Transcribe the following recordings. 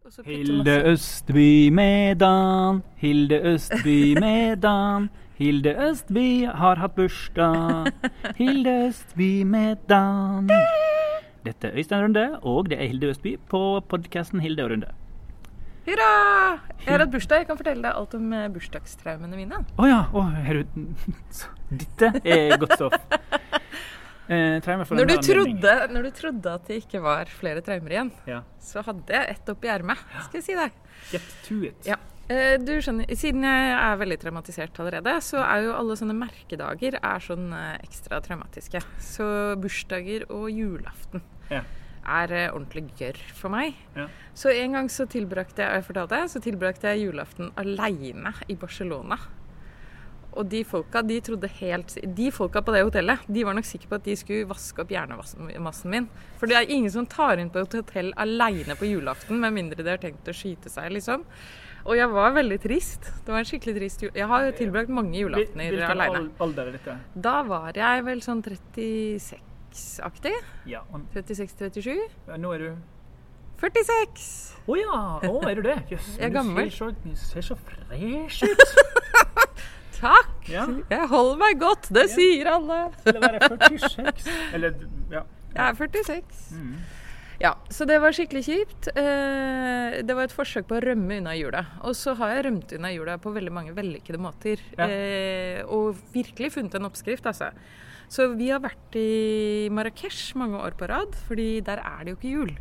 Hilde Østby Medan, Hilde Østby Medan. Hilde Østby har hatt bursdag. Hilde Østby Medan. Dette er Øystein Runde, og det er Hilde Østby på podkasten Hilde og Runde. Hurra! Jeg har hatt bursdag. Jeg kan fortelle deg alt om eh, bursdagstraumene mine. Å ja. Å, er Dette er godt stoff. Eh, Når du, trodde, når du trodde at det ikke var flere traumer igjen, Ja. så hadde jeg ett oppi ermet, skal jeg si deg. Get to it. Ja. Eh, Du skjønner, Siden jeg er veldig traumatisert allerede, så er jo alle sånne merkedager er sånn eh, ekstra traumatiske. Så bursdager og julaften Ja. er eh, ordentlig gørr for meg. Ja. Så en gang så tilbrakte jeg, jeg fortalte, så tilbrakte jeg julaften aleine i Barcelona. Og de folka de helt De folka på det hotellet de var nok sikre på at de skulle vaske opp hjernemassen min. For det er ingen som tar inn på et hotell aleine på julaften, med mindre de har tenkt å skyte seg, liksom. Og jeg var veldig trist. Det var en skikkelig trist jul. Jeg har tilbrakt mange julaftener Hvilken aleine. Hvilken alder er dette? Da var jeg vel sånn 36-aktig. Ja, 36-37. nå er du 46! Å ja! Å, er du det? Jøss. Jeg er gammel. Du ser så, ser så fresh ut. Takk! Ja. Jeg holder meg godt, det Ja. sier alle. Å være 46. Eller, ja. Jeg er 46. Mm. Ja, så det var skikkelig kjipt. Eh, det var et forsøk på å rømme unna jula. Og så har jeg rømt unna jula på veldig mange vellykkede måter. Ja. Eh, og virkelig funnet en oppskrift, altså. Så vi har vært i Marrakech mange år på rad, fordi der er det jo ikke jul.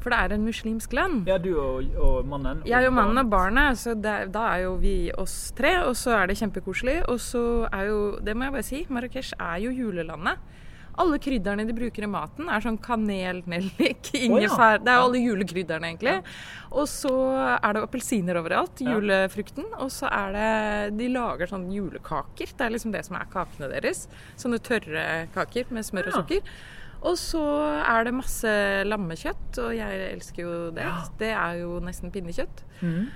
For det er en muslimsk land. ja, du og, og mannen. Jeg og mannen og barnet. så det, da er jo vi oss tre, og så er det kjempekoselig. Og så er jo, det må jeg bare si, Marrakech er jo julelandet. Alle krydderne de bruker i maten, er sånn kanel, nellik, ingefær Det er jo alle julekrydderne, egentlig. Og så er det appelsiner overalt, Ja. julefrukten. Og så er det De lager sånn julekaker. Det er liksom det som er kakene deres. Sånne tørre kaker med smør og Ja. Og så er det masse lammekjøtt, og jeg elsker jo det. Ja. Det er jo nesten pinnekjøtt. Mm.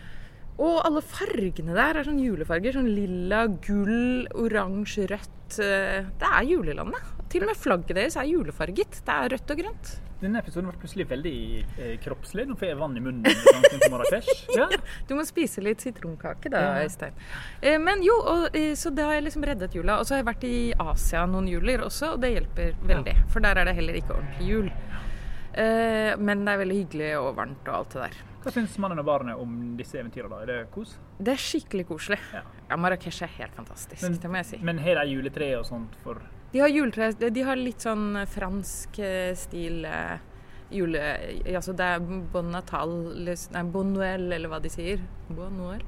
Og alle fargene der er sånn julefarger. Sånn lilla, gull, oransje, rødt. Eh, Det er julelandet. Til og med flagget deres er julefarget. Det er rødt og grønt. Denne episoden ble plutselig veldig eh, kroppslig. Nå får jeg vann i munnen. Ja. Du må spise litt sitronkake da, Ja. Øystein. Eh, Men jo, og, eh, så det har jeg liksom reddet jula. Og så har jeg vært i Asia noen juler også, og det hjelper veldig. For der er det heller ikke ordentlig jul. Eh, Men det er veldig hyggelig og varmt og alt det der. Hva syns mannen og barnet om disse eventyrene? da? Er det kos? Det er skikkelig koselig. Ja. Ja, Marrakech er helt fantastisk, Men- det må jeg si. Men har de juletre og sånt for De har juletre, de har litt sånn fransk eh, stil eh, jule... Altså det er Bon Natal, nei, Bon Noël, eller hva de sier. Bon Noël.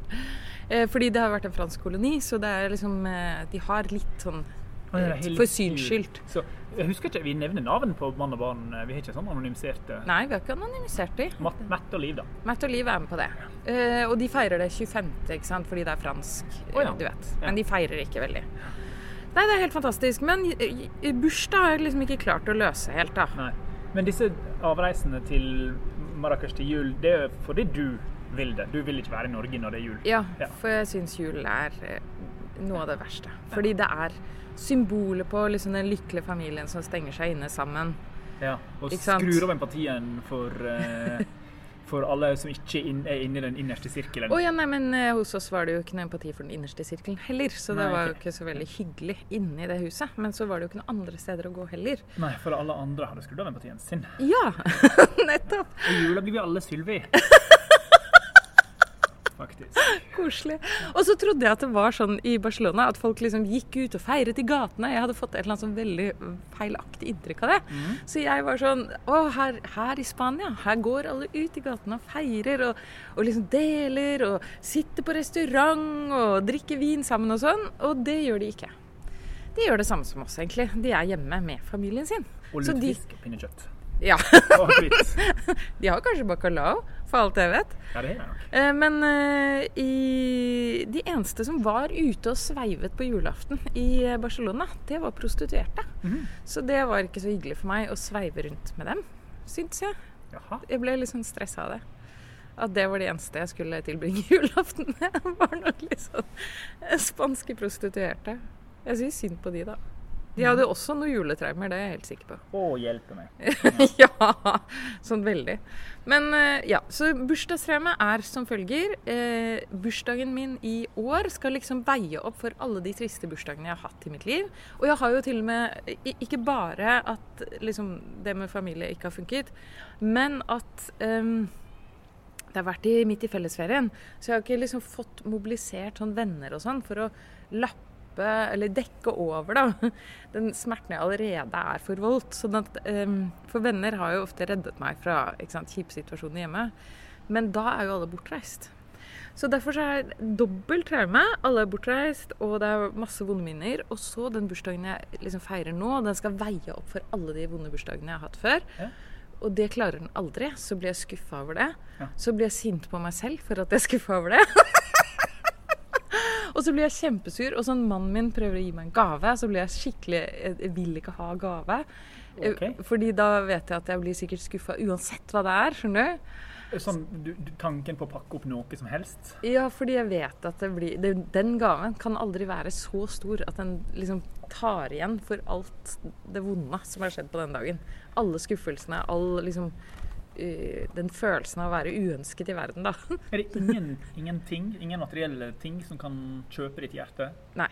Eh, fordi det har vært en fransk koloni, så det er liksom eh, De har litt sånn ja, det For syns skyld. Så jeg husker ikke, Vi nevner navn på mann og barn. Vi har ikke sånn anonymiserte Nei, vi har ikke anonymisert de. Matt, Matt og Liv, da. Matt og Liv er med på det. Eh, og de feirer det 25., ikke sant? fordi det er fransk. oh, ja. Du vet. Ja. Men de feirer ikke veldig. Nei, det er helt fantastisk. Men bursdag har jeg liksom ikke klart å løse helt, da. Nei. Men disse avreisene til Marrakech til jul, det er fordi du vil det. Du vil ikke være i Norge når det er jul. Ja, Ja. for jeg syns jul er eh, noe av det verste. Fordi det er symbolet på liksom den lykkelige familien som stenger seg inne sammen. Ja, og skrur av empatien for, eh, for alle som ikke er inne i den innerste sirkelen. Å ja, nei, men eh, hos oss var det jo ikke noe empati for den innerste sirkelen heller. Så det Nei, var jo ikke så veldig hyggelig inne i det huset. Men så var det jo ikke noen andre steder å gå heller. Nei, for alle andre hadde skrudd av empatien sin. Ja, nettopp. Og jula blir vi alle Sylvi. Faktisk. Koselig. Og så trodde jeg at det var sånn i Barcelona at folk liksom gikk ut og feiret i gatene. Jeg hadde fått et eller annet sånn veldig feilaktig inntrykk av det. Mm. Så jeg var sånn Å, her, her i Spania, her går alle ut i gatene og feirer og, og liksom deler og sitter på restaurant og drikker vin sammen og sånn. Og det gjør de ikke. De gjør det samme som oss, egentlig. De er hjemme med familien sin. Og lutefisk og pinnekjøtt. Ja, Og de har kanskje bacalao, for alt jeg vet. Ja, det er nok. Eh, Men uh, i, de eneste som var ute og sveivet på julaften i eh, Barcelona, det var prostituerte. Mm. Så det var ikke så hyggelig for meg å sveive rundt med dem, syntes jeg. Jaha. Jeg ble litt sånn stressa av det. At det var det eneste jeg skulle tilbringe julaften med. var nok litt sånn spanske prostituerte. Jeg syns synd på de, da. De hadde også noen juletraumer, det er jeg helt sikker på. Å, hjelpe meg. ja, sånn veldig. Men eh, ja, så bursdagstraumet er som følger. Eh, bursdagen min i år skal liksom veie opp for alle de triste bursdagene jeg har hatt i mitt liv. Og jeg har jo til og med ikke bare at liksom det med familie ikke har funket, men at um, det har vært i, midt i fellesferien, så jeg har ikke liksom fått mobilisert sånn venner og sånn for å lappe eller dekke over da, den smerten jeg allerede er forvoldt. Sånn at, um, for venner har jo ofte reddet meg fra sant, kjipe situasjoner hjemme. Men da er jo alle bortreist. Så derfor så er dobbelt traume. Alle er bortreist, og det er masse vonde minner. Og så den bursdagen jeg liksom feirer nå, den skal veie opp for alle de vonde bursdagene jeg har hatt før. Ja. Og det klarer den aldri. Så blir jeg skuffa over det. Ja. Så blir jeg sint på meg selv for at jeg er skuffa over det. og så blir jeg kjempesur, og sånn mannen min prøver å gi meg en gave, så blir jeg skikkelig Jeg jeg vil ikke ha gave. Okay. Fordi da vet jeg at jeg blir sikkert skuffa uansett hva det er. skjønner du? Sånn, du, tanken på å pakke opp noe som helst? Ja, fordi jeg vet at det blir det, Den gaven kan aldri være så stor at den liksom tar igjen for alt det vonde som har skjedd på den dagen. Alle skuffelsene, all liksom eh, Den følelsen av å være uønsket i verden, da. Er det ingen, ingenting, ingen materielle ting som kan kjøpe ditt hjerte? Nei.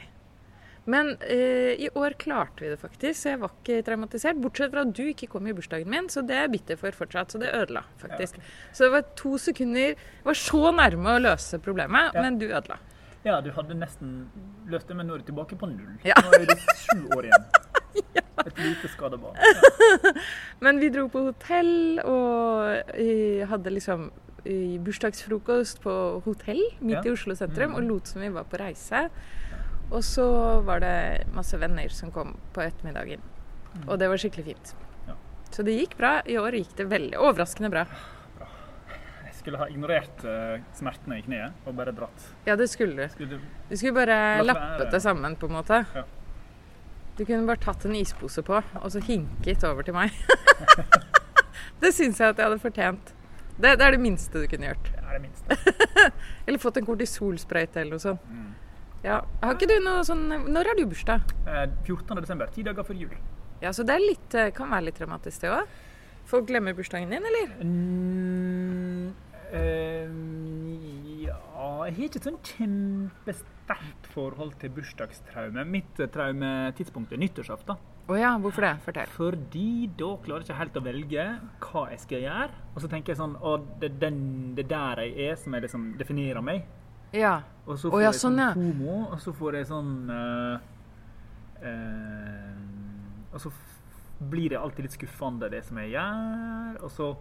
Men eh, i år klarte vi det faktisk, så jeg var ikke traumatisert. Bortsett fra at du ikke kom i bursdagen min, så det er jeg bitter for fortsatt. Så det ødela faktisk. Så det var to sekunder Jeg var så nærme å løse problemet, Ja. men du ødela. Ja, du hadde nesten løst det, men nå er du tilbake på null. Ja. Nå er du sju år igjen. Et lite skada barn. Ja. Men vi dro på hotell og eh, hadde liksom eh, bursdagsfrokost på hotell midt Ja. i Oslo sentrum Mhm. og lot som vi var på reise. Og så var det masse venner som kom på ettermiddagen. Og det var skikkelig fint. Ja. Så det gikk bra. I år gikk det veldig overraskende bra. Jeg skulle ha ignorert uh, smertene i kneet og bare dratt. Ja, det skulle du. Skulle du Du skulle bare lappet det sammen, på en måte. Ja. Du kunne bare tatt en ispose på, og så hinket over til meg. det syns jeg at jeg hadde fortjent. Det, det er det minste du kunne gjort. Det er det minste. Eller fått en kortisolsprøyte eller noe sånt. Mm. Ja. Har ikke du noe sånn Når har du bursdag? Eh, 14. desember, ti dager før jul. Ja, så det er litt, eh, kan være litt dramatisk, det òg. Folk glemmer bursdagen din, eller? Mm, eh, Jeg har ikke et sånn kjempesterkt forhold til bursdagstraume. Mitt eh, traumetidspunkt er nyttårsaften. Oh ja, hvorfor det? Fortell. Fordi da klarer jeg ikke helt å velge hva jeg skal gjøre. Og så tenker jeg sånn Å, det er den, det er der jeg er, som jeg liksom definerer meg. Ja. Og så får oh ja, jeg sånn, sånn ja. Og så får jeg sånn eh, eh, Og så blir det alltid litt skuffende, det som jeg gjør. Og så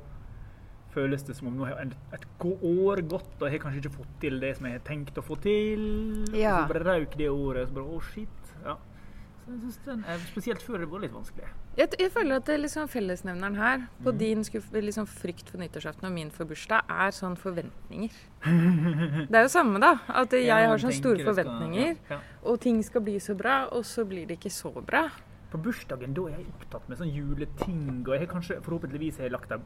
føles det som om nå har et, år gått, og jeg har kanskje ikke fått til det som jeg har tenkt å få til. Ja. Og så bare røyk det året, og så bare å, shit. Ja. Så jeg synes den er, Spesielt før det var litt vanskelig. Jeg, jeg føler at det liksom fellesnevneren her, på mm. din skuff, liksom frykt for nyttårsaften og min for bursdag, er sånn forventninger. Det er jo samme, da. At jeg jeg har sånne store forventninger, skal- Ja, og ting skal bli så bra, og så blir det ikke så bra. På bursdagen da er jeg opptatt med sånn juleting, og jeg har kanskje forhåpentligvis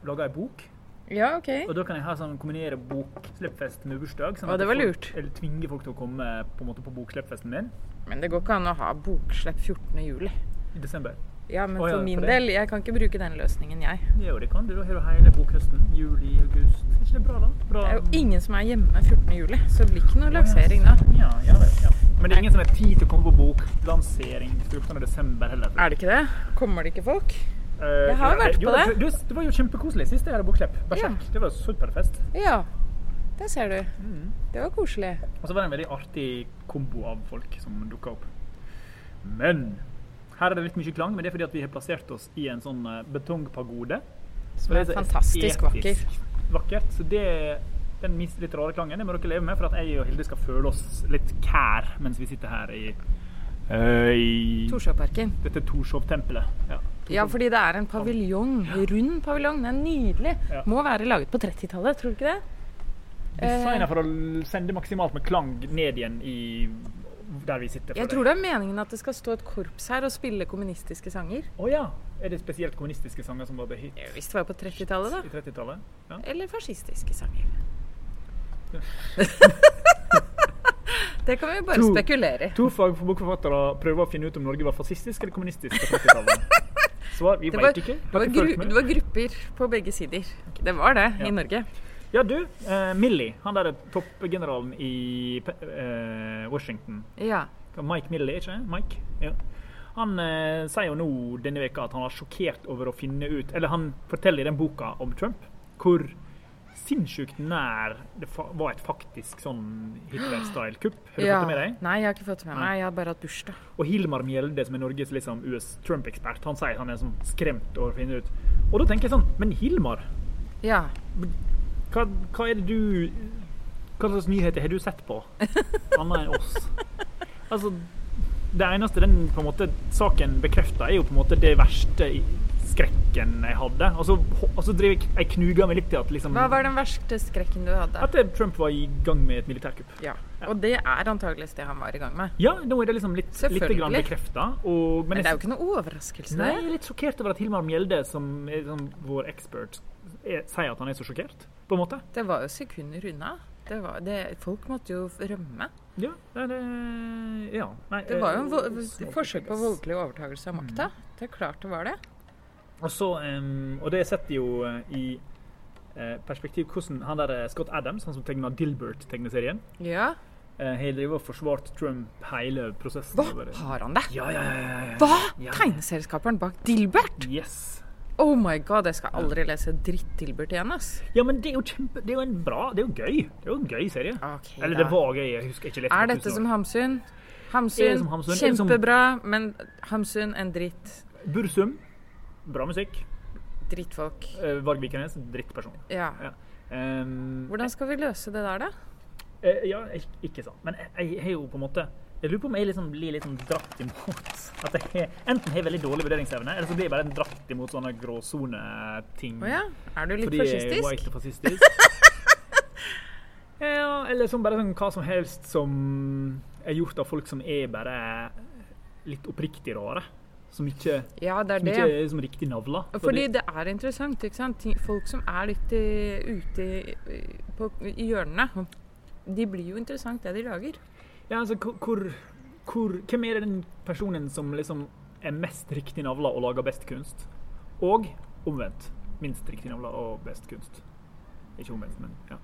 laga ei bok. Ja, OK. Og da kan jeg ha sånn, kombinere bokslippfest med bursdag. Sånn at det var folk- lurt. Eller tvinge folk til å komme på, en måte, på bokslippfesten min Men det går ikke an å ha bokslepp 14. juli. i desember. Ja, men oh, ja, for min for del, jeg kan ikke bruke den løsningen, jeg. Jo, det kan du. Da har du hele bokhøsten. Juli, august. Er ikke det bra, da? Bra. Det er jo ingen som er hjemme 14. juli, så det blir ikke noe lansering da. Ja, ja, ja. Men det er ingen som har tid til å komme på boklansering 14. desember heller. Er det ikke det? Kommer det ikke folk? Eh, Jeg har jo, vært på det. Du, det var jo kjempekoselig sist jeg hadde bokslipp. Berserk. Det var superfest. Ja, det ser du. Mm. Det var koselig. Og så var det en veldig artig kombo av folk som dukka opp. Men her er det litt mye klang, men det er fordi at vi har plassert oss i en sånn eh, betongpagode. Som er fantastisk vakker. vakkert. Så det, den litt rare klangen det må dere leve med, for at jeg og Hilde skal føle oss litt kær mens vi sitter her i, uh, i Torshovparken. dette Torshov-tempelet. Ja, Ja, fordi det er en paviljong. Rund paviljong. Den er nydelig. Ja. Må være laget på 30-tallet, tror du ikke det? Designet for å sende maksimalt med klang ned igjen i der vi sitter. Jeg tror det er meningen at det skal stå et korps her og spille kommunistiske sanger. Å ja! Er det spesielt kommunistiske sanger som var behit Hvis det var på 30-tallet, da. 30-tallet? Ja. Eller fascistiske sanger. Det kan vi bare To- spekulere i. To fagforfattere prøver å finne ut om Norge var fascistisk eller kommunistisk på 30-tallet. Svar vi veit ikke. det, var gru, det var grupper på begge sider. Det var det Ja. i Norge. Ja, du. Eh, Millie, han derre toppgeneralen i eh, Washington. Ja. Mike Millie, ikke? Mike? Ja. Han eh, sier jo nå denne veka at han var sjokkert over å finne ut Eller han forteller i den boka om Trump hvor sinnssykt nær det var et faktisk sånn Hitler-style-kupp. Har du ja. fått det med deg? Nei, jeg har ikke fått det med meg. Jeg har bare hatt bursdag. Og Hilmar Mjelde, som er Norges liksom, US Trump-ekspert, han sier han er sånn skremt over å finne ut. Og da tenker jeg sånn Men Hilmar, Ja. hva, hva er det du Hva slags nyheter har du sett på? Annet enn oss. Altså, det eneste den på en måte saken bekrefter, er jo på en måte det verste i skrekken jeg hadde. Og så og så drev jeg jeg knuga meg litt til at liksom Hva var den verste skrekken du hadde? At Trump var i gang med et militærkupp. Ja. Og det er antakeligvis det han var i gang med. Ja, nå er det liksom litt, litt grann bekrefta. Men men det er jo ikke noe overraskelse. nei, jeg er litt sjokkert over at Hilmar Mjelde, som er liksom vår expert, er, sier at han er så sjokkert, på en måte. Det var jo sekunder unna. Det var, det, folk måtte jo rømme. Ja, det Ja. Nei, Det var jo en eh, forsøk på voldelig overtakelse av Mm. Det er klart det var det. Og så um, Og det setter jo uh, i uh, perspektiv hvordan han der eh, Scott Adams, han som tegna Dilbert-tegneserien, Ja. eh, har drevet og forsvart Trump hele prosessen. Hva? over- Har han det? Ja, ja, ja. ja, ja. Hva? Tegneserieskaperen bak Dilbert? Yes. Oh my god, jeg skal aldri lese dritt-Dilbert igjen, ass. Ja, men det er jo kjempe Det er jo en bra Det er jo gøy. Det er jo en gøy serie. Okay, Eller da. det var gøy. Jeg husker ikke. Er dette som. Hamsun? Hamsun, som Hamsun? Som- kjempebra, men Hamsun en dritt. Bursum. Bra musikk. Drittfolk. Uh, Varg Vikernes. Drittperson. Ja. Ja. Um, Hvordan skal vi løse det der, da? Eh, ja, ik- ikke sant. Men jeg, har jo på en måte Jeg lurer på om jeg liksom blir litt sånn dratt imot At jeg enten har veldig dårlig vurderingsevne, eller så blir jeg bare dratt imot sånne gråsoneting. Oh ja? Er du litt Fordi jeg er white fascistisk. ja, eller sånn bare sånn hva som helst som er gjort av folk som er bare litt oppriktig rare. Som ikke, Ja, det er som det. ikke er som riktig navla. Fordi det er interessant. ikke sant? Folk som er litt i, ute i, på, i hjørnene, de blir jo interessant, det de lager. Ja, altså, hvor, hvor, hvem er den personen som liksom er mest riktig navla og lager best kunst? Og omvendt. Minst riktig navla og best kunst. Ikke omvendt, men ja.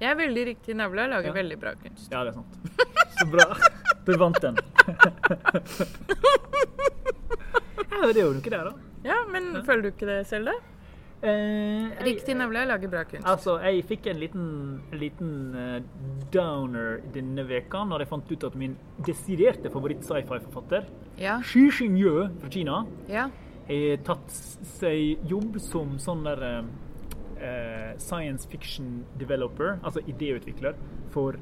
Jeg er veldig riktig navla og lager Ja. veldig bra kunst. Ja, det er sant. Så bra. Du vant den. ja, det gjør du ikke der, da. Ja, men føler du ikke det selv, da? Eh, Riktig navle og lager bra kunst. Altså, jeg fikk en liten, liten eh, downer denne veka når jeg fant ut at min desiderte favoritt-sci-fi-forfatter, Ja. Xi Xingyu fra Kina, ja. har tatt seg jobb som sånn der eh, eh, science fiction developer, altså idéutvikler, for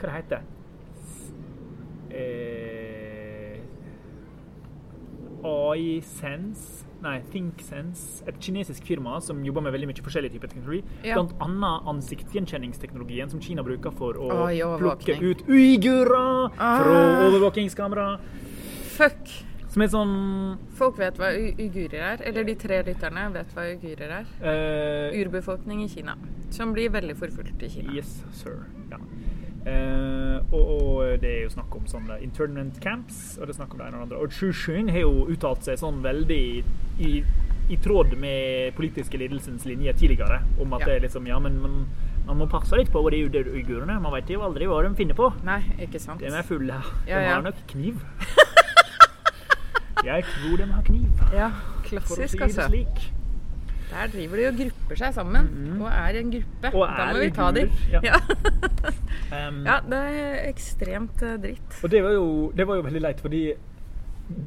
Hva det heter eh, AI Sense Nei, ThinkSense. Et kinesisk firma som jobber med veldig mye forskjellig type teknologi. Ja. Blant annet ansiktsgjenkjenningsteknologien som Kina bruker for å Oi, plukke ut uigurer fra Ah. overvåkingskamera. Fuck! Som er sånn Folk vet hva uigurer er. Eller de tre lytterne vet hva uigurer er. Uh, Urbefolkning i Kina. Som blir veldig forfulgt i Kina. Yes, sir. Ja. Eh, og, og det er jo snakk om sånne internment camps, og det er snakk om det ene og det andre. Og Chushun har jo uttalt seg sånn veldig i, i tråd med politiske ledelsens linje tidligere, om at Ja. det er liksom Ja, men man, man må passe litt på hva de uigurene. Man vet jo aldri hva de finner på. Nei, ikke sant. De er fulle. De Ja, ja. har nok kniv. Jeg tror de har kniv, Ja, klassisk, altså. Der driver de og grupper seg sammen, og er en gruppe. Og da må vi ta dem. ja. Ja. Um, ja, det er ekstremt eh, dritt. Og det var, jo, det var jo veldig leit, fordi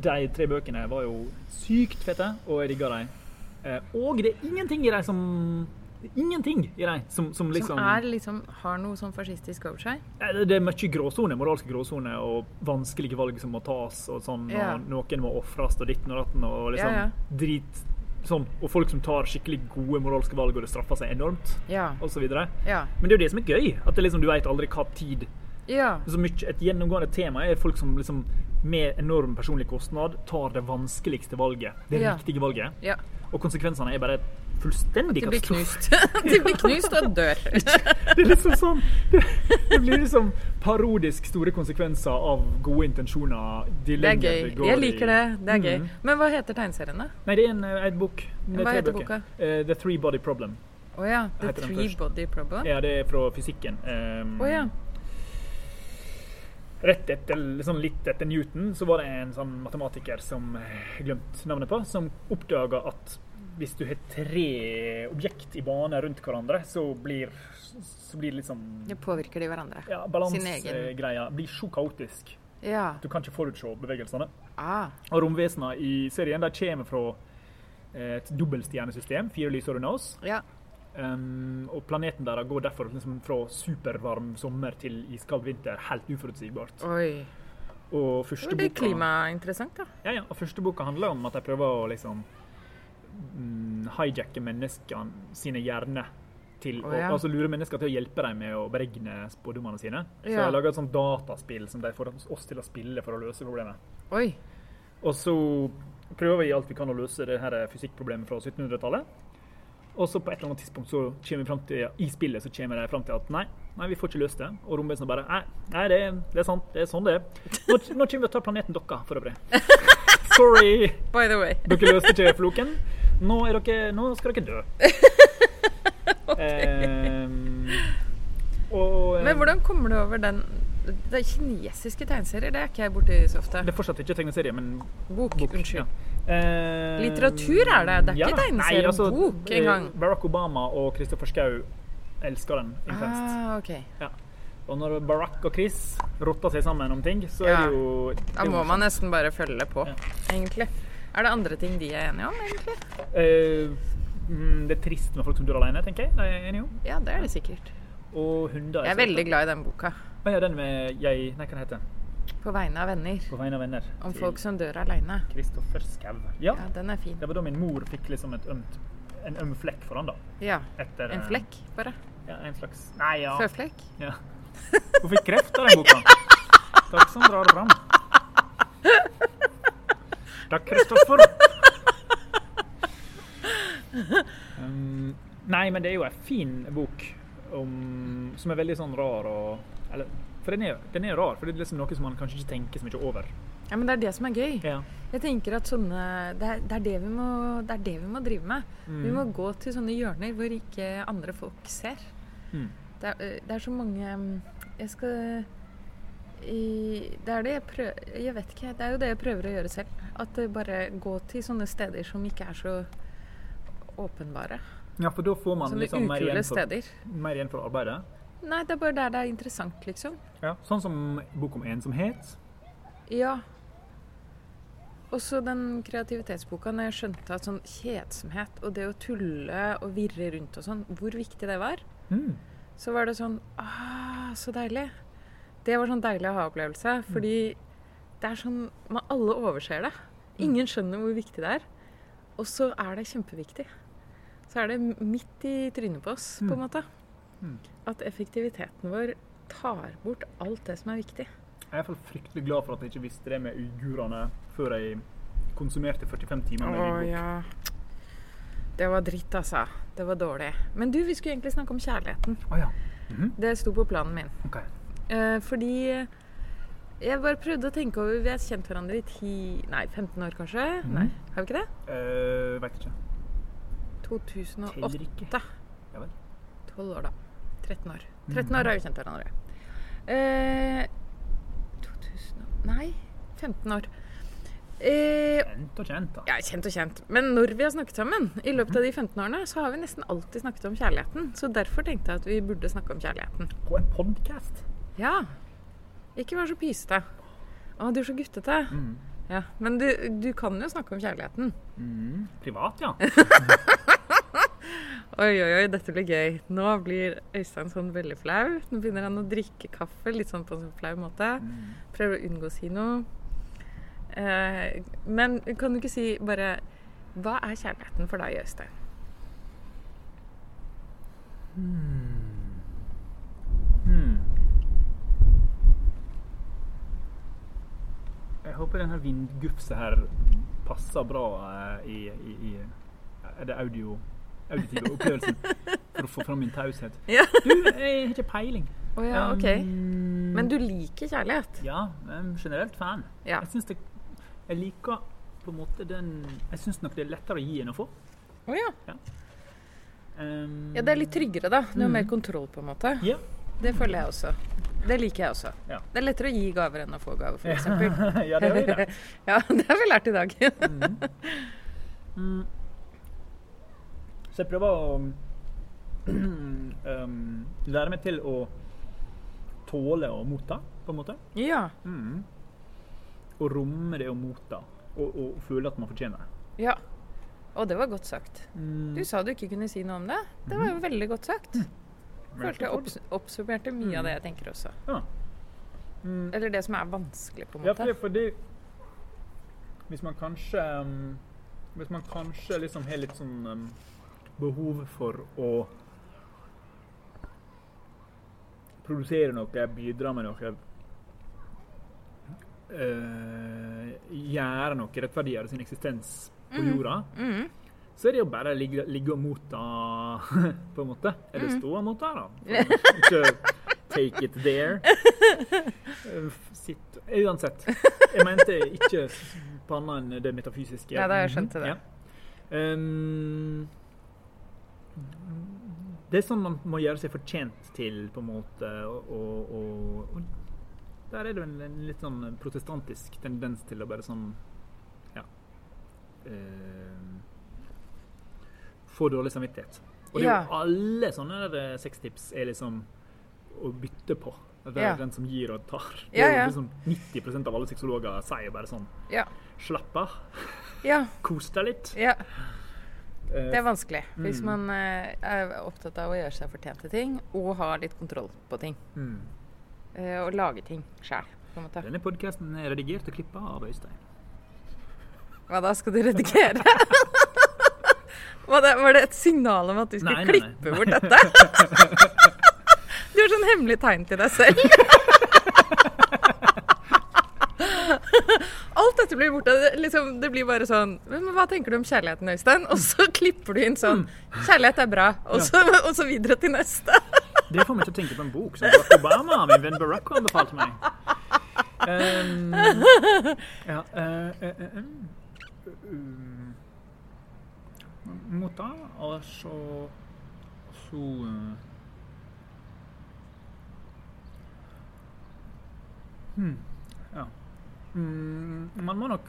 de tre bøkene var jo sykt fete, og jeg digga dem. Eh, og det er ingenting i dem som Ingenting i dem som, som liksom Som er liksom, har noe sånn fascistisk over seg. Det er mye gråsone, moralske gråsone og vanskelige valg som må tas, og sånn, Ja. og noen må ofres og ditten og datten, og liksom Ja, ja. drit sånn. Og folk som tar skikkelig gode moralske valg, og det straffer seg enormt, Ja. og så videre. Ja. Men det er jo det som er gøy, at det liksom, du vet aldri hva tid ja. så mye, Et gjennomgående tema er folk som liksom med enorm personlig kostnad tar det vanskeligste valget. Det Ja. riktige valget. Ja. Og konsekvensene er bare fullstendig De blir knust. De blir knust og dør. Det er liksom sånn Det, det blir liksom parodisk store konsekvenser av gode intensjoner. De Det er gøy. går Jeg liker det. Det er gøy. Mhm. Men hva heter tegneserien, da? Nei, det er en, eh, en bok. Er Hva heter boka? Uh, The Three Body Problem. Å ja. The Three. Body Problem? Ja, det er fra fysikken. Um, oh, ja. Rett etter, sånn litt etter Newton så var det en sånn matematiker som eh, jeg glemte navnet på, som oppdaga at hvis du har tre objekt i bane rundt hverandre, så blir, så blir liksom Det påvirker de hverandre. ja, balansegreia blir så kaotisk. Ja. Du kan ikke forutse bevegelsene. Ah. Og romvesenene i serien de kommer fra eh, et dobbeltstjernesystem, fire lysår unna oss. Ja. Um, og planeten deres går derfor liksom fra supervarm sommer til iskald vinter helt uforutsigbart. Oi. Og Det første boka, det er klimainteressant, da. ja, ja, og første boka handler om at de prøver å liksom mm, hijacke menneskene sine hjerner til oh, å og, altså lure mennesker til å hjelpe dem med å beregne spådommene sine. Så Ja. de lager et sånt dataspill som de får oss til å spille for å løse problemet. Oi. Og så prøver vi alt vi kan å løse det her fysikkproblemet fra 1700-tallet. Og så på et eller annet tidspunkt så kommer vi frem til, i spillet så kommer de fram til at nei, nei, vi får ikke løst det. Og romvesenet bare nei, nei det, det er sant, det er sånn det er. Nå, nå kommer vi og tar planeten deres, for øvrig. Sorry, By the way. dere løste ikke floken. Nå, er dere, nå skal dere dø. Ehm, og Men hvordan kommer du over den Det er kinesiske tegneserier, det er ikke jeg borti så ofte. Det er fortsatt ikke tegneserie, men Bok. bok. Unnskyld. Ja. Eh, Litteratur er det, det er ikke ja, tegneserie, altså, bok eh, engang. Barack Obama og Christopher Schou elsker den intenst. Ah, ok. Og når Barack og Chris rotter seg sammen om ting, så Ja. er det jo det Da må man nesten bare følge på, Ja. egentlig. Er det andre ting de er enige om, egentlig? Mm, Det er trist med folk som dør alene, tenker jeg. Det er jeg enig om. Ja, det er det sikkert. Og hunder. Jeg er veldig glad i den boka. Ja, den med jeg Nei, hva den heter På vegne av venner. På vegne av venner. Om folk som dør alene. Kristoffer Skau. Ja. Ja, den er fin. Det var da min mor fikk liksom ømt, en øm flekk for han da. Ja. Etter, En eh, flekk, bare. Ja, en slags Nei, ja. Føflekk. ja. Hun fikk kreft av den boka. Takk som drar det fram. Takk, Kristoffer. Um, nei, men det er jo en fin bok om, som er veldig sånn rar og eller, For den er, den er rar, for det er liksom noe som man kanskje ikke tenker så mye over. Ja, men det er det som er gøy. Ja. Jeg tenker at sånne Det er det, er det, vi, må, det, er det vi må drive med. Vi må gå til sånne hjørner hvor ikke andre folk ser. Mm. Det er, så mange mm, Jeg skal i, Det er det jeg prøver Jeg vet ikke. Det er jo det jeg prøver å gjøre selv. At det bare gå til sånne steder som ikke er så åpenbare. ja, for da får man Sånne liksom mer igjen, for, mer igjen for arbeidet. Nei, det er bare der det er interessant, liksom. Ja. Sånn som bok om ensomhet. Ja. Også den kreativitetsboka, når jeg skjønte at sånn kjedsomhet og det å tulle og virre rundt og sånn, hvor viktig det var, Mm. så var det sånn Ah, så deilig. Det var sånn deilig ha-opplevelse. Fordi det er sånn man, Alle overser det. Ingen skjønner hvor viktig det er. Og så er det kjempeviktig. Så er det midt i trynet på oss, på en måte. Mm. At effektiviteten vår tar bort alt det som er viktig. Jeg er i hvert fall fryktelig glad for at jeg ikke visste det med uigurene før jeg konsumerte 45 timer med Å lydbok. ja. Det var dritt, altså. Det var dårlig. Men du, vi skulle egentlig snakke om kjærligheten. Oh, ja. Mhm. Det sto på planen min. Ok. Eh, fordi jeg bare prøvde å tenke over Vi har kjent hverandre i 10, nei, 15 år, kanskje? Mhm. Nei, har vi ikke det? Uh, Veit ikke. 2008. Teller ikke. Ja vel. 12 år, da. 13 år. Mhm. 13 år har vi kjent hverandre. Eh, 2000 Nei, 15 år. Eh, Kjent og kjent, da. ja, kjent og kjent. Men når vi har snakket sammen, i løpet av de 15 årene, så har vi nesten alltid snakket om kjærligheten. Så derfor tenkte jeg at vi burde snakke om kjærligheten. På en podkast. Ja. Ikke vær så pysete. Å, du er så guttete. Mm. Ja, Men du, du kan jo snakke om kjærligheten. Mm. Privat, ja. Oi, oi, oi, dette blir gøy. Nå blir Øystein sånn veldig flau. Nå begynner han å drikke kaffe litt sånn på en sånn flau måte. Mm. Prøver å unngå å si noe. Eh, men kan du ikke si bare Hva er kjærligheten for deg, Øystein? Hmm. Jeg håper denne vindgufset her passer bra eh, i, i, i Er det audio, auditive opplevelsen? For å få fram min taushet. Ja. Du, jeg har ikke peiling. Oh, ja, OK. Um, Men du liker kjærlighet? Ja, jeg er generelt fan. Ja. Jeg syns det Jeg liker på en måte den Jeg syns nok det er lettere å gi enn å få. Å ja. Um, Ja, det er litt tryggere, da. Du har Mm. mer kontroll, på en måte. Ja. Det føler jeg også. Det liker jeg også. Ja. Det er lettere å gi gaver enn å få gaver, f.eks. ja, det har vi lært. ja, det har vi lært i dag. Mm. Så jeg prøver å um, lære meg til å tåle å motta, på en måte. ja. Mm. Og romme det å motta, og, og føle at man fortjener det. ja. Og det var godt sagt. Mm. Du sa du ikke kunne si noe om det. Det var jo veldig godt sagt. Følte jeg obs oppsummerte mye av det jeg tenker også. Ja. Mm. Eller det som er vanskelig, på en Ja, måte. fordi, fordi Hvis man kanskje um, Hvis man kanskje liksom har litt sånn um, behov for å produsere noe, bidra med noe eh, Gjøre noe, rettferdiggjøre sin eksistens på jorda, Mhm. Så er det jo bare å ligge, ligge og motta, på en måte. Eller Mm. stå og motta, da. Ikke take it there. Eh, Sitt Uansett. Jeg mente ikke på annet enn det metafysiske. Ja, da jeg skjønt det. Ja. Um, det er sånn man må gjøre seg fortjent til, på en måte. Og, og, og, der er det en, en litt sånn protestantisk tendens til å bare sånn Ja. eh, få dårlig samvittighet. Og det er jo alle sånne der sextips er liksom å bytte på. Det er Ja. den som gir og tar. Det Ja, ja. liksom 90% av alle sexologer sier bare sånn Ja. Slapp av, ja. kos deg litt. ja. Eh, Det er vanskelig. Hvis Mm. man eh, er opptatt av å gjøre seg fortjent til ting, og ha litt kontroll på ting. mm. Eh, Og lage ting sjæl. Denne podkasten er redigert og klippa av Øystein. Hva da, skal du redigere? Var det, var det et signal om at du skulle Nei, nei, nei. klippe bort dette? Du har sånn hemmelig tegn til deg selv. Alt dette blir borte. Det, liksom, det blir bare sånn Men hva tenker du om kjærligheten, Øystein? Og så klipper du inn sånn Kjærlighet er bra. Og så, og så videre til neste. Det får meg til å tenke på en bok som Barack Obama, min venn Barack, anbefalte meg. Um, ja uh, uh, eh, Motta, og så Så eh, hmm, Ja. Mm, man må nok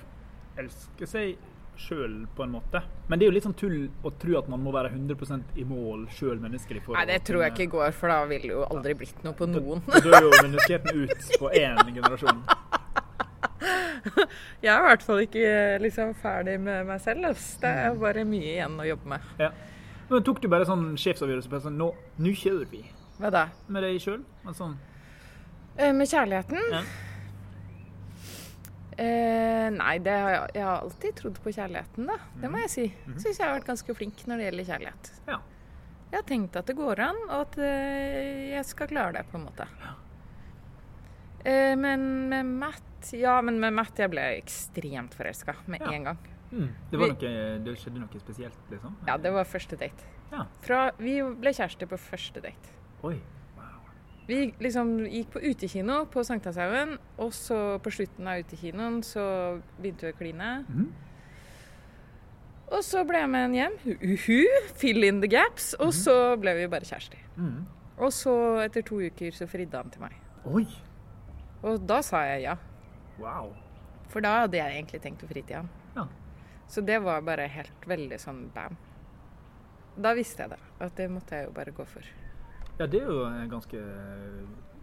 elske seg sjøl, på en måte. Men det er jo litt sånn tull å tro at man må være 100 i mål sjøl menneskelig. for Nei, det tror jeg ikke går, for da ville jo aldri blitt noe på noen. Da dør jo menneskeheten ut på én generasjon. Jeg er i hvert fall ikke liksom ferdig med meg selv. Altså. Det er bare mye igjen å jobbe med. Ja. Men tok du bare sånn sjefsavgjørelse på sånn Nå, nå kjører vi. Hva da? Med deg sjøl? Sånn, Eh, Med kjærligheten? ja. Eh, nei, det har jeg, jeg har alltid trodd på kjærligheten, da. Det må jeg si. Syns jeg har vært ganske flink når det gjelder kjærlighet. ja. Jeg har tenkt at det går an, og at eh, jeg skal klare det, på en måte. Eh, men med Matt Ja, men med Matt jeg ble ekstremt forelska med Ja. en gang. Mm. Det, var noe, det skjedde noe spesielt, liksom? Ja, det var første date. Ja. Fra, vi ble kjærester på første date. Oi. Vi liksom gikk på utekino på Sankthanshaugen, og så på slutten av utekinoen så begynte vi å kline. Mm. Og så ble jeg med henne hjem. Uhu, fill in the gaps. Og så ble vi bare kjærester. Mm. Og så, etter to uker, så fridde han til meg. Oi. Og da sa jeg ja. Wow. For da hadde jeg egentlig tenkt å fri til han. Ja. Så det var bare helt veldig sånn bam. Da visste jeg det. At det måtte jeg jo bare gå for. Ja, det er jo eh, ganske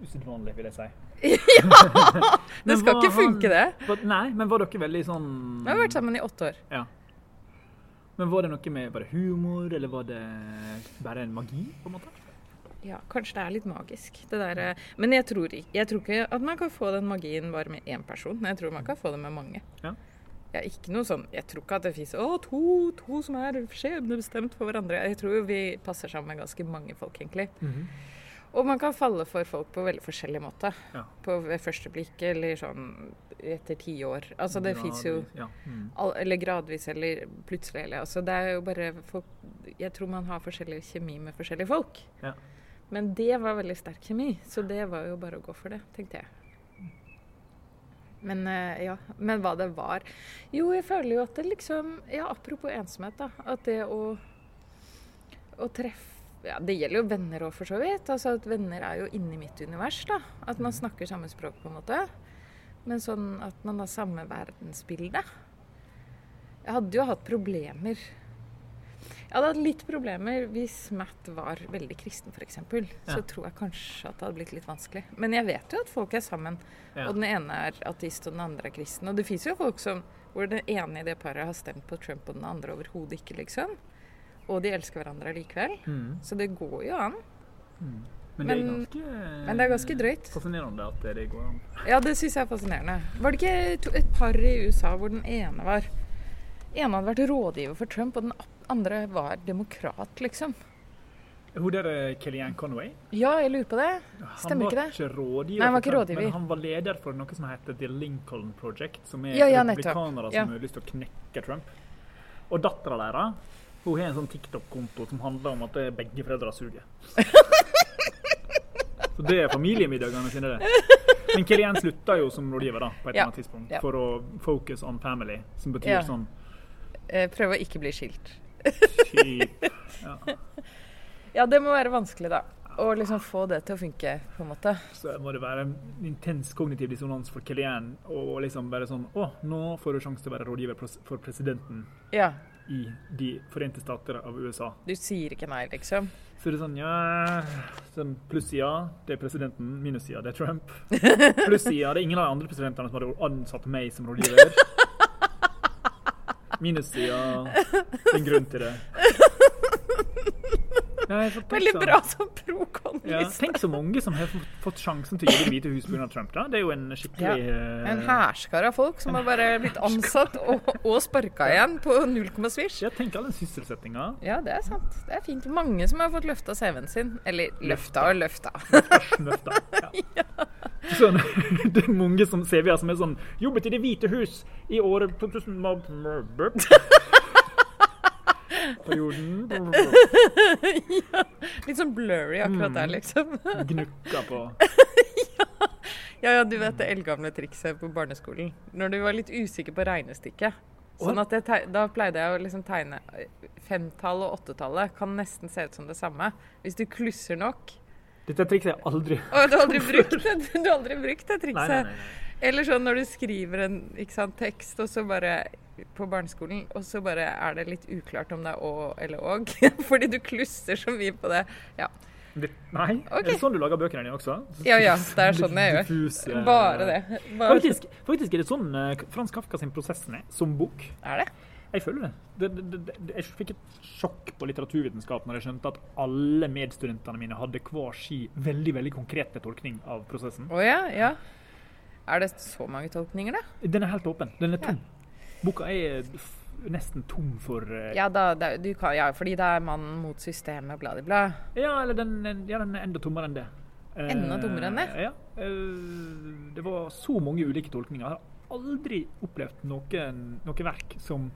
usedvanlig, vil jeg si. ja! Det skal ikke funke, det. var- Nei, men var dere veldig sånn Vi har vært sammen i åtte år. Ja. Men var det noe med Var det humor, eller var det bare en magi, på en måte? Ja, kanskje det er litt magisk. Det der, eh, men jeg tror, jeg tror ikke at man kan få den magien bare med én person. Jeg tror man kan få det med mange. Ja. Jeg, noe sånn, jeg tror ikke at det fins to, to som er skjebnebestemt for hverandre. Jeg tror vi passer sammen med ganske mange folk, egentlig. Og man kan falle for folk på veldig forskjellig måte. Ja. På ved første blikk eller sånn etter ti år. Altså det fins jo Ja. Mm. all, Eller gradvis eller plutselig. Eller, altså det er jo bare folk Jeg tror man har forskjellig kjemi med forskjellige folk. Ja. Men det var veldig sterk kjemi, så det var jo bare å gå for det, tenkte jeg. Men eh, ja, men hva det var Jo, jeg føler jo at det liksom Ja, apropos ensomhet, da. At det å, å treffe ja, Det gjelder jo venner òg, for så vidt. Altså at Venner er jo inni mitt univers. da. At man snakker samme språk, på en måte. Men sånn at man har samme verdensbilde. Jeg hadde jo hatt problemer. Jeg hadde hatt litt problemer hvis Matt var veldig kristen, f.eks. Så Ja. tror jeg kanskje at det hadde blitt litt vanskelig. Men jeg vet jo at folk er sammen. Ja. Og den ene er ateist, og den andre er kristen. Og det fins jo folk som, hvor den ene i det paret har stemt på Trump, og den andre overhodet ikke, liksom. Og de elsker hverandre likevel. Mm. Så det går jo an. Mm. Men, det er ganske Men det er ganske drøyt. fascinerende at det går an. Ja, det syns jeg er fascinerende. Var det ikke et par i USA hvor den ene var ene hadde vært rådgiver for Trump, og den andre var demokrat, liksom? Hun der er Kellyanne Conway. Ja, jeg lurer på det. Stemmer ikke det? ikke rådgiver, Nei, han var ikke rådgiver. men han var leder for noe som heter The Lincoln Project, som er Ja, ja, republikanere Ja. som har lyst til å knekke Trump. Og dattera deres hun har en sånn TikTok-konto som handler om at er begge foreldre suger. Så det er familiemiddagene sine, det. Men Kellyanne slutta jo som rådgiver da, på et eller annet tidspunkt for å focus on family, som betyr sånn Eh, Prøve å ikke bli skilt. Typ ja. Ja, det må være vanskelig, da. Å liksom få det til å funke, på en måte. Så må det være en intens kognitiv dissonans for Kellyanne. Og liksom bare sånn Å, nå får du sjanse til å være rådgiver for presidenten Ja. i De forente stater av USA. Du sier ikke nei, liksom. Så det er sånn, ja sånn Plussida, det er presidenten. Minussida, det er Trump. Plussida, det er ingen av de andre presidentene som hadde ansatt meg som rådgiver. Minussida, en grunn til det. Veldig bra som Ja, tenk så mange som har fått- sjansen til å gjøre Det hvite hus pga. Trump. da. Det er jo en skikkelig ja. En hærskare av folk som har bare blitt ansatt og, og sparka igjen på null komma svisj. Ja, tenk all den sysselsettinga. Ja, det er sant. Det er fint. Mange som har fått løfta CV-en sin. Eller løfta og løfta. Løfta, Ja. Sånn, det er mange som CV-er som er sånn Jobbet i Det hvite hus i året 2000 burp. ja, Litt sånn blurry akkurat der, Mm. liksom. Gnukka på Ja, ja, du vet det eldgamle trikset på barneskolen. Når du var litt usikker på regnestykket. Sånn at Da pleide jeg å liksom tegne femtallet og åttetallet kan nesten se ut som det samme. Hvis du klusser nok. Dette trikset har jeg aldri aldri brukt du har aldri brukt det trikset. nei, nei. nei. Eller sånn når du skriver en sant, tekst, og så bare på barneskolen, og så bare er det litt uklart om det er å eller åg. Fordi du klusser så mye på det. Ja, nei? Okay. Er det sånn du lager bøkene dine også? ja, ja det er sånn jeg gjør. Bare det. Bare, Faktisk, faktisk er det sånn eh, Frans Kafka sin 'Prosessen' er, som bok. er det? Jeg føler det. Det, det, det. Jeg fikk et sjokk på litteraturvitenskap når jeg skjønte at alle medstudentene mine hadde hver sin veldig veldig konkrete tolkning av prosessen. Å ja, ja. Er det så mange tolkninger, da? Den er helt åpen. Den er tom. Boka er f- nesten tom for uh, Ja, da, da, du kan, ja fordi det er mannen mot systemet, bla, bla, bla. Ja, eller den, ja, den er enda tommere enn det. Eh, Enda tommere enn det? Ja. Uh, det var så mange ulike tolkninger. Jeg har aldri opplevd noen, noe verk som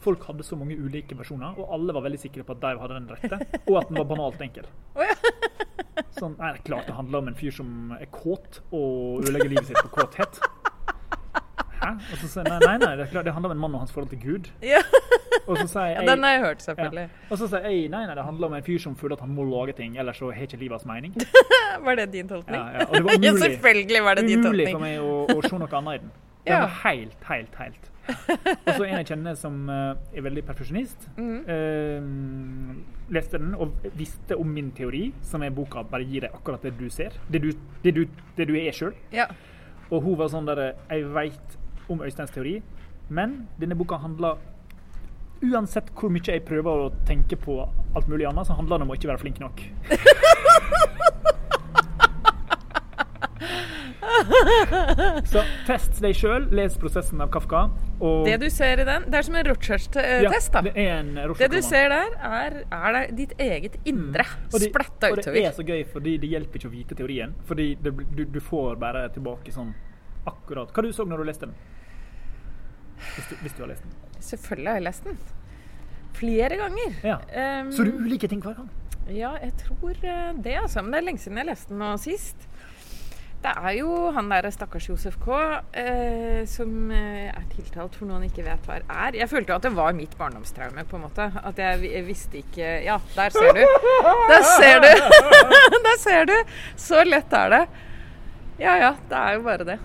folk hadde så mange ulike versjoner, og alle var veldig sikre på at de hadde den rette, og at den var banalt enkel. Sånn, nei, det er klart det handler om en fyr som er kåt og ødelegger livet sitt på kåthet. Hæ? Og så sier nei, nei, nei, det, er klart, det handler om en mann og hans forhold til Gud. Ja. Og så sier ja, jeg, den har jeg hørt, selvfølgelig. og så sier jeg nei, nei, det handler om en fyr som føler at han må lage ting, ellers så har ikke livet hans mening. Var det din tolkning? Ja, ja, og det var Ja, umulig. selvfølgelig var det din Umulig for meg å, å se noe annet i den. Den Ja. var helt, helt, helt. Og så en jeg kjenner som uh, er veldig perfeksjonist. mm. uh, leste den og visste om min teori, som er boka 'Bare gi deg akkurat det du ser'. Det du, det du, det du er sjøl. Ja. Og hun var sånn der Jeg veit om Øysteins teori, men denne boka handler Uansett hvor mye jeg prøver å tenke på alt mulig annet, så handler det om å ikke være flink nok. Så test deg sjøl, les prosessen av Kafka. Det du ser i den, det er som en Rorschach-test, Ja, det Det du ser der, er, er det ditt eget indre Mm. Det- splatta Og det er så gøy, fordi det hjelper ikke å vite teorien. Fordi det, du, du får bare tilbake sånn akkurat Hva du så når du leste den? Hvis du, hvis du har lest den. Selvfølgelig har jeg lest den. Flere ganger. Ja. Um, Så du ulike ting hver gang? Ja, jeg tror eh, det, altså. Men det er lenge siden jeg leste den nå sist. Det er jo han der stakkars Josef K. Eh, som eh, er tiltalt for noe han ikke vet hva er. Jeg følte jo at det var mitt barndomstraume, på en måte. At jeg, jeg visste ikke Ja, der ser du! Der ser du! der ser du! Så lett er det. Ja ja, det er jo bare det.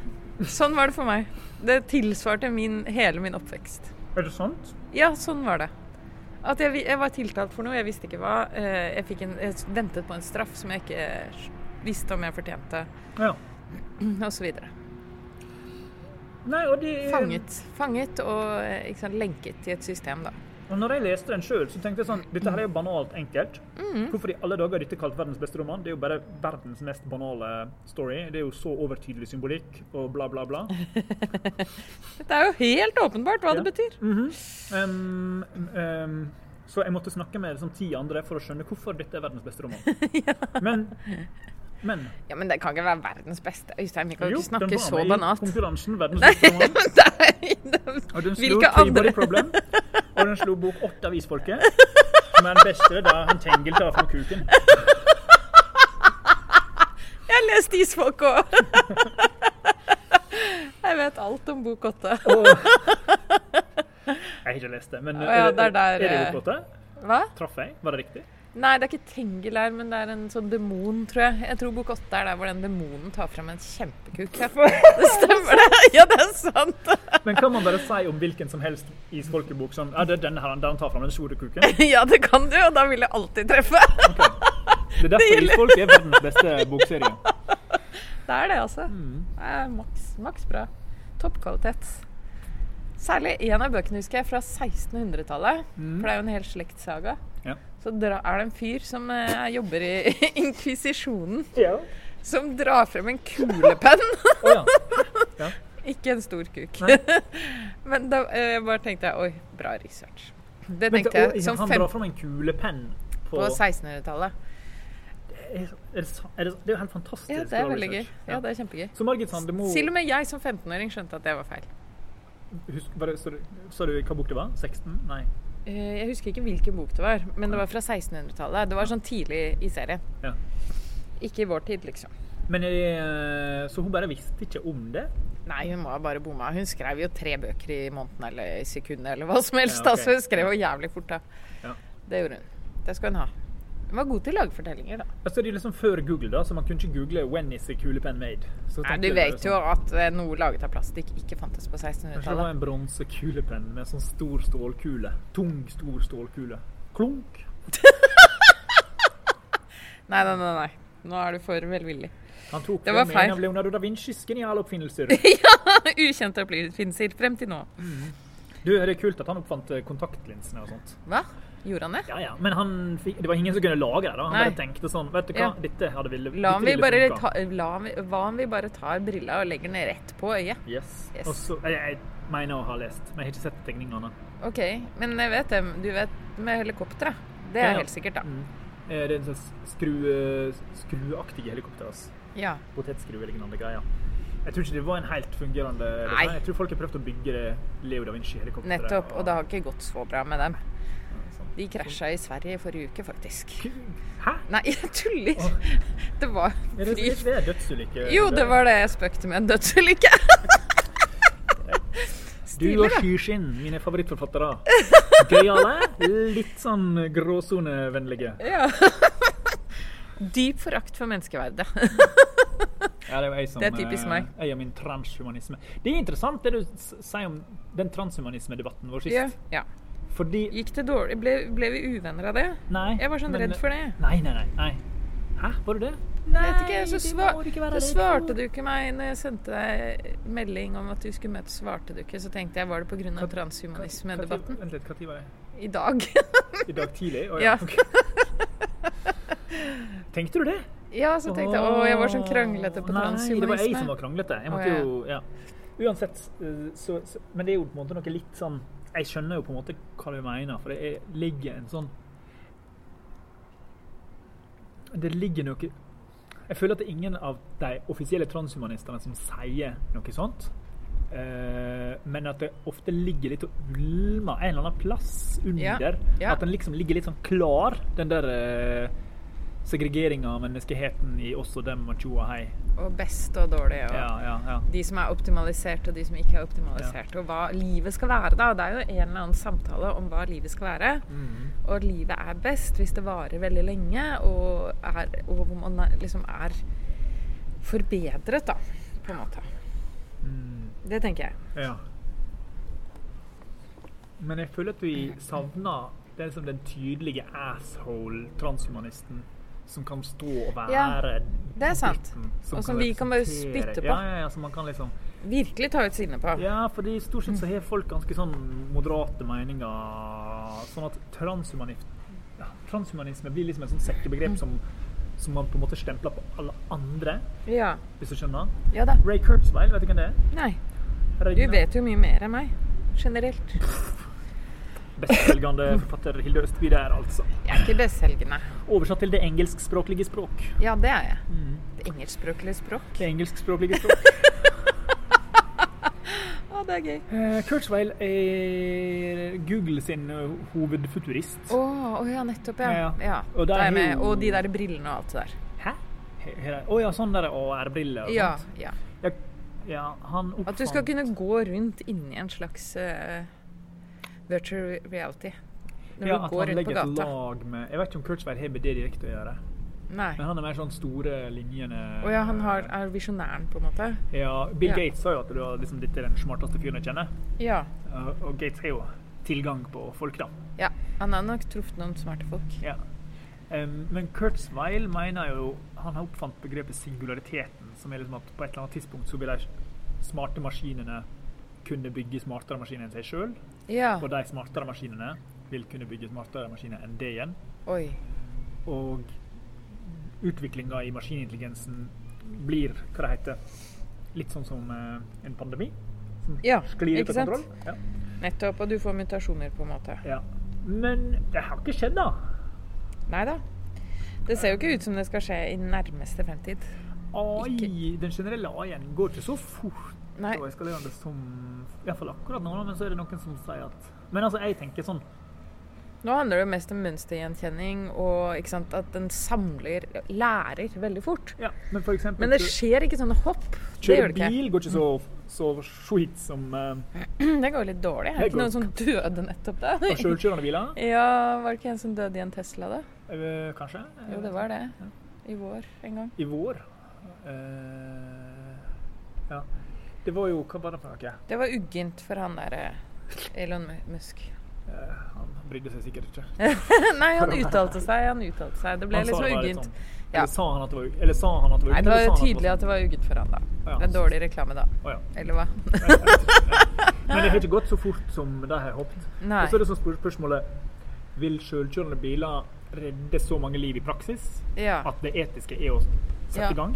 Sånn var det for meg. Det tilsvarte min, hele min oppvekst. Er det sant? Ja, sånn var det. At jeg, jeg var tiltalt for noe, jeg visste ikke hva. Eh, Jeg, en, jeg ventet på en straff som jeg ikke visste om jeg fortjente, Ja. osv. Nei, og de, Fanget. Fanget og eh, sant, lenket i et system, da. Og når jeg leste den sjøl, så tenkte jeg sånn Dette her er jo banalt enkelt. Mm. Hvorfor i alle dager er dette kalt verdens beste roman? Det er jo bare verdens mest banale story. Det er jo så overtydelig symbolikk og bla, bla, bla. Dette er jo helt åpenbart hva Ja. det betyr. Um, um, så jeg måtte snakke med liksom, ti andre for å skjønne hvorfor dette er verdens beste roman. Men, men Ja, Men det kan ikke være verdens beste. Øystein, vi kan jo jo, den var med i konkurransen verdens beste roman. Og den slo Peabody Problem, og den slo bok åtte avisfolket. Som er den beste da han Tengel tar fram kuken. Jeg har lest Isfolk òg! Jeg vet alt om bok åtte. Jeg har ikke lest det, men oh, ja, det er det, er det eh, bok åtte? Hva? Traff jeg? Var det riktig? Nei, det er ikke Tengel her, men det er en sånn demon, tror jeg. Jeg tror bok åtte er der hvor den demonen tar frem en kjempekuk. Det stemmer, det. Ja, det er sant. Men kan man bare si om hvilken som helst isfolkebok sånn Ja, det er denne her, der han tar fram den store kuken? Ja, det kan du, og da vil jeg alltid treffe. Det er derfor Isfolk er verdens beste bokserie. Det er det, altså. Mm. Det er maks, maks bra. Toppkvalitet. Særlig en av bøkene husker jeg fra 1600-tallet. Mm. For det er jo en hel slektssaga. Ja. Så dra, er det en fyr som eh, jobber i inkvisisjonen, Ja. som drar frem en kulepenn. oh, ja. Ikke en stor kuk. Nei. Men da eh, bare tenkte jeg oi, bra research. Det tenkte og, jeg som han fem drar frem en kulepenn på, på 1600-tallet. er, er det, er det, det er jo helt fantastisk. Ja, det er veldig gøy. research. Ja, det er kjempegøy. Så Margit Sandemo Til og med jeg som 15-åring skjønte at det var feil. husk, var det, så, du, så du hva bok det var? 16? Nei. Eh, Jeg husker ikke hvilken bok det var, men det var fra 1600-tallet. Det var sånn tidlig i serien. Ja. Ikke i vår tid, liksom. Men jeg, Så hun bare visste ikke om det? Nei, hun må ha bare bomma. Hun skrev jo tre bøker i måneden eller i sekundet eller hva som helst. Ja, ok. Altså, hun skrev jo jævlig fort, da. Ja. Det gjorde hun. Det skal hun ha. Hun var god til å lage fortellinger, da. Altså, det er liksom før Google, da, så man kunne ikke google 'When is a kulepenn made'? Så Nei, du vet sånn. jo at eh, noe laget av plastikk ikke fantes på Kanskje det var 1600-tallet. en bronsekulepenn med sånn stor stålkule. Tung, stor stålkule. Klunk. Nei, nei, nei. nei. Nå er du for velvillig. Han tok Det var feil. av Leonardo da Vincis geniale oppfinnelser. Ukjente oppfinnelser frem til nå. Du, Det er kult at han oppfant eh, kontaktlinsene og sånt. Hva? Gjorde han det? Ja, ja, Men han det var ingen som kunne lage det. da. Han Nei. bare tenkte sånn Vet du hva, Ja. dette hadde ville La om vi bare, ta, la hva om vi bare tar brilla og legger den rett på øyet? Yes. Yes. Og så, jeg, jeg mener å ha lest, men jeg har ikke sett tegningene. OK, men jeg vet det. Du vet med helikopteret. Det er ja. helt sikkert, da. Mm. Eh, Det er en sånn skru, skruaktige helikopter. Altså. Ja. Potetskru lignende greier. Jeg tror ikke det var en helt fungerende Nei. Jeg tror folk har prøvd å bygge Leo da Vinci-helikopteret. Nettopp. Og det har ikke gått så bra med dem. De krasja i Sverige i forrige uke, faktisk. Hæ? Nei, jeg tuller! Det var Er det, det er dødsulykke? Jo, det var det jeg spøkte med. En dødsulykke. Du og. Skyskinn, mine favorittforfattere. Gøyale, litt sånn gråsonevennlige. Ja. Dyp forakt for menneskeverdet. Ja, det som Det er typisk eh, meg. Jeg og min transhumanisme. Det er interessant det du sier om den transhumanismedebatten vår sist. Ja. ja. Fordi Gikk det dårlig? Ble, ble vi uvenner av det? Nei. Jeg var sånn men- redd for det. Nei, nei, nei. nei. Hæ, var du det? Nei, vet ikke, så, være så svarte du ikke meg når jeg sendte deg melding om at du skulle møtes, svarte du ikke. Så tenkte jeg, var det pga. Transhumanismedebatten? Vent litt, når var det? I dag. I dag tidlig? Å, Ja. ok. Tenkte du det? Ja, så tenkte jeg å, jeg var sånn kranglete på Nei, det var jeg som var kranglete. Jeg Å, måtte ja. jo Ja. Uansett, eh, så, så Men det er jo på en måte noe litt sånn Jeg skjønner jo på en måte hva du mener, for det er, ligger en sånn Det ligger noe Jeg føler at det er ingen av de offisielle transhumanistene som sier noe sånt. Uh, men at det ofte ligger litt og ulmer en eller annen plass under. Ja, ja. At den liksom ligger litt sånn klar, den der eh, segregeringa av menneskeheten i oss og dem og tjo og hei. Og best og dårlig. Og Ja, ja, ja. de som er optimalisert, og de som ikke er optimalisert. Og hva livet skal være, da. Det er jo en eller annen samtale om hva livet skal være. Mm. Og livet er best hvis det varer veldig lenge, og, er, og hvor man liksom er forbedret, da, på en måte. Mm. Det tenker jeg. Ja. Men jeg føler at vi savner den, som den tydelige asshole-transhumanisten som kan stå og være Ja, det er sant. Som Og som vi kan bare spytte på. Ja, ja, ja, som man kan liksom Virkelig ta ut sinnet på. Ja, fordi stort sett så har folk ganske sånn moderate meninger. Sånn at ja, transhumanisme blir liksom et sånt sekkebegrep som, som man på en måte stempler på alle andre, Ja. hvis du skjønner. ja da. Ray Kurzweil, vet du hvem det er? Nei. Du vet jo mye mer enn meg. Generelt. Bestselgende forfatter Hilde Østby der, altså. Jeg er ikke bestselgende. Oversatt til det engelskspråklige språk. Ja, det er jeg. Det engelskspråklige språk. Det engelskspråklige språk. Å, det er gøy. Eh, Kurzweil er Google sin eh, hovedfuturist. Å å ja, nettopp, ja. Ja, ja. ja. Og med, og de der brillene og alt det der. Hæ? Å ja, sånn der AR-briller og sånt. ja. Ja, ja, han oppfant At du skal kunne gå rundt inni en slags eh, virtual reality. Når ja, du går rundt på legger et gata. lag med Jeg vet ikke om Kurtzberg har med det direkte å gjøre. Nei. Men han er mer sånn store linjene Å ja, han har, er visjonæren, på en måte. Ja, Bill Ja. Gates sa jo at du liksom, dette er den smarteste fyren jeg kjenner. Ja. Uh, og Gates har jo tilgang på folk, da. ja. Han har nok truffet noen smarte folk. Ja. Um, men Kurzweil mener jo Han har oppfant begrepet singulariteten, som er liksom at på et eller annet tidspunkt så vil de smarte maskinene kunne bygge smartere maskiner enn seg sjøl. Ja. Og de smartere maskinene vil kunne bygge smartere maskiner enn det igjen. Oi. Og utviklinga i maskinintelligensen blir hva det heter, litt sånn som eh, en pandemi. Som Ja, sklir ut ikke av kontroll. Ja. Nettopp. Og du får mutasjoner, på en måte. Ja. Men det har ikke skjedd, da. Nei da. Det ser jo ikke ut som det skal skje i nærmeste fremtid. AI, den generelle AI-en går ikke så fort Nei. og eskalerende som Iallfall akkurat nå, men så er det noen som sier at Men altså, jeg tenker sånn Nå handler det mest om mønstergjenkjenning og sant, at den samler Lærer veldig fort. Ja, men eksempel Men det skjer ikke sånne hopp. Det Kjøre bil går ikke så, så sweet som uh, Det går litt dårlig. Er Det det ikke noen som døde nettopp da? sjølkjørende biler. Ja, var det ikke en som døde i en Tesla, da? Eh, kanskje. Jo, det var det. I vår en gang. I vår. Uh, ja. Det var jo Hva var det for noe? Det var uggent for han der eh, Elon Musk. Uh, han brydde seg sikkert ikke. Nei, han uttalte seg. Han uttalte seg. Det ble Han liksom uggent. sånn- Ja. Eller sa han at det var, eller sa han at det var Nei, det var jo tydelig at det var uggent for han, da. Ja. Det er dårlig reklame, da. Å, ja. Eller hva? Men det har ikke gått så fort som de har håpet. Og så er det sånn spør spørsmålet Vil selvkjørende biler redde så mange liv i praksis Ja. at det etiske er å sette Ja. i gang?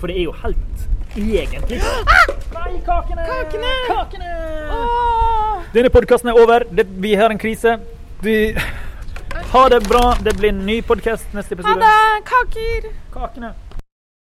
For det er jo helt egentlig Nei, kakene! Kakene! Kakene! Denne podkasten er over. Det, vi har en krise. Vi Ha det bra. Det blir en ny podkast neste Ha det! Kaker! Kakene.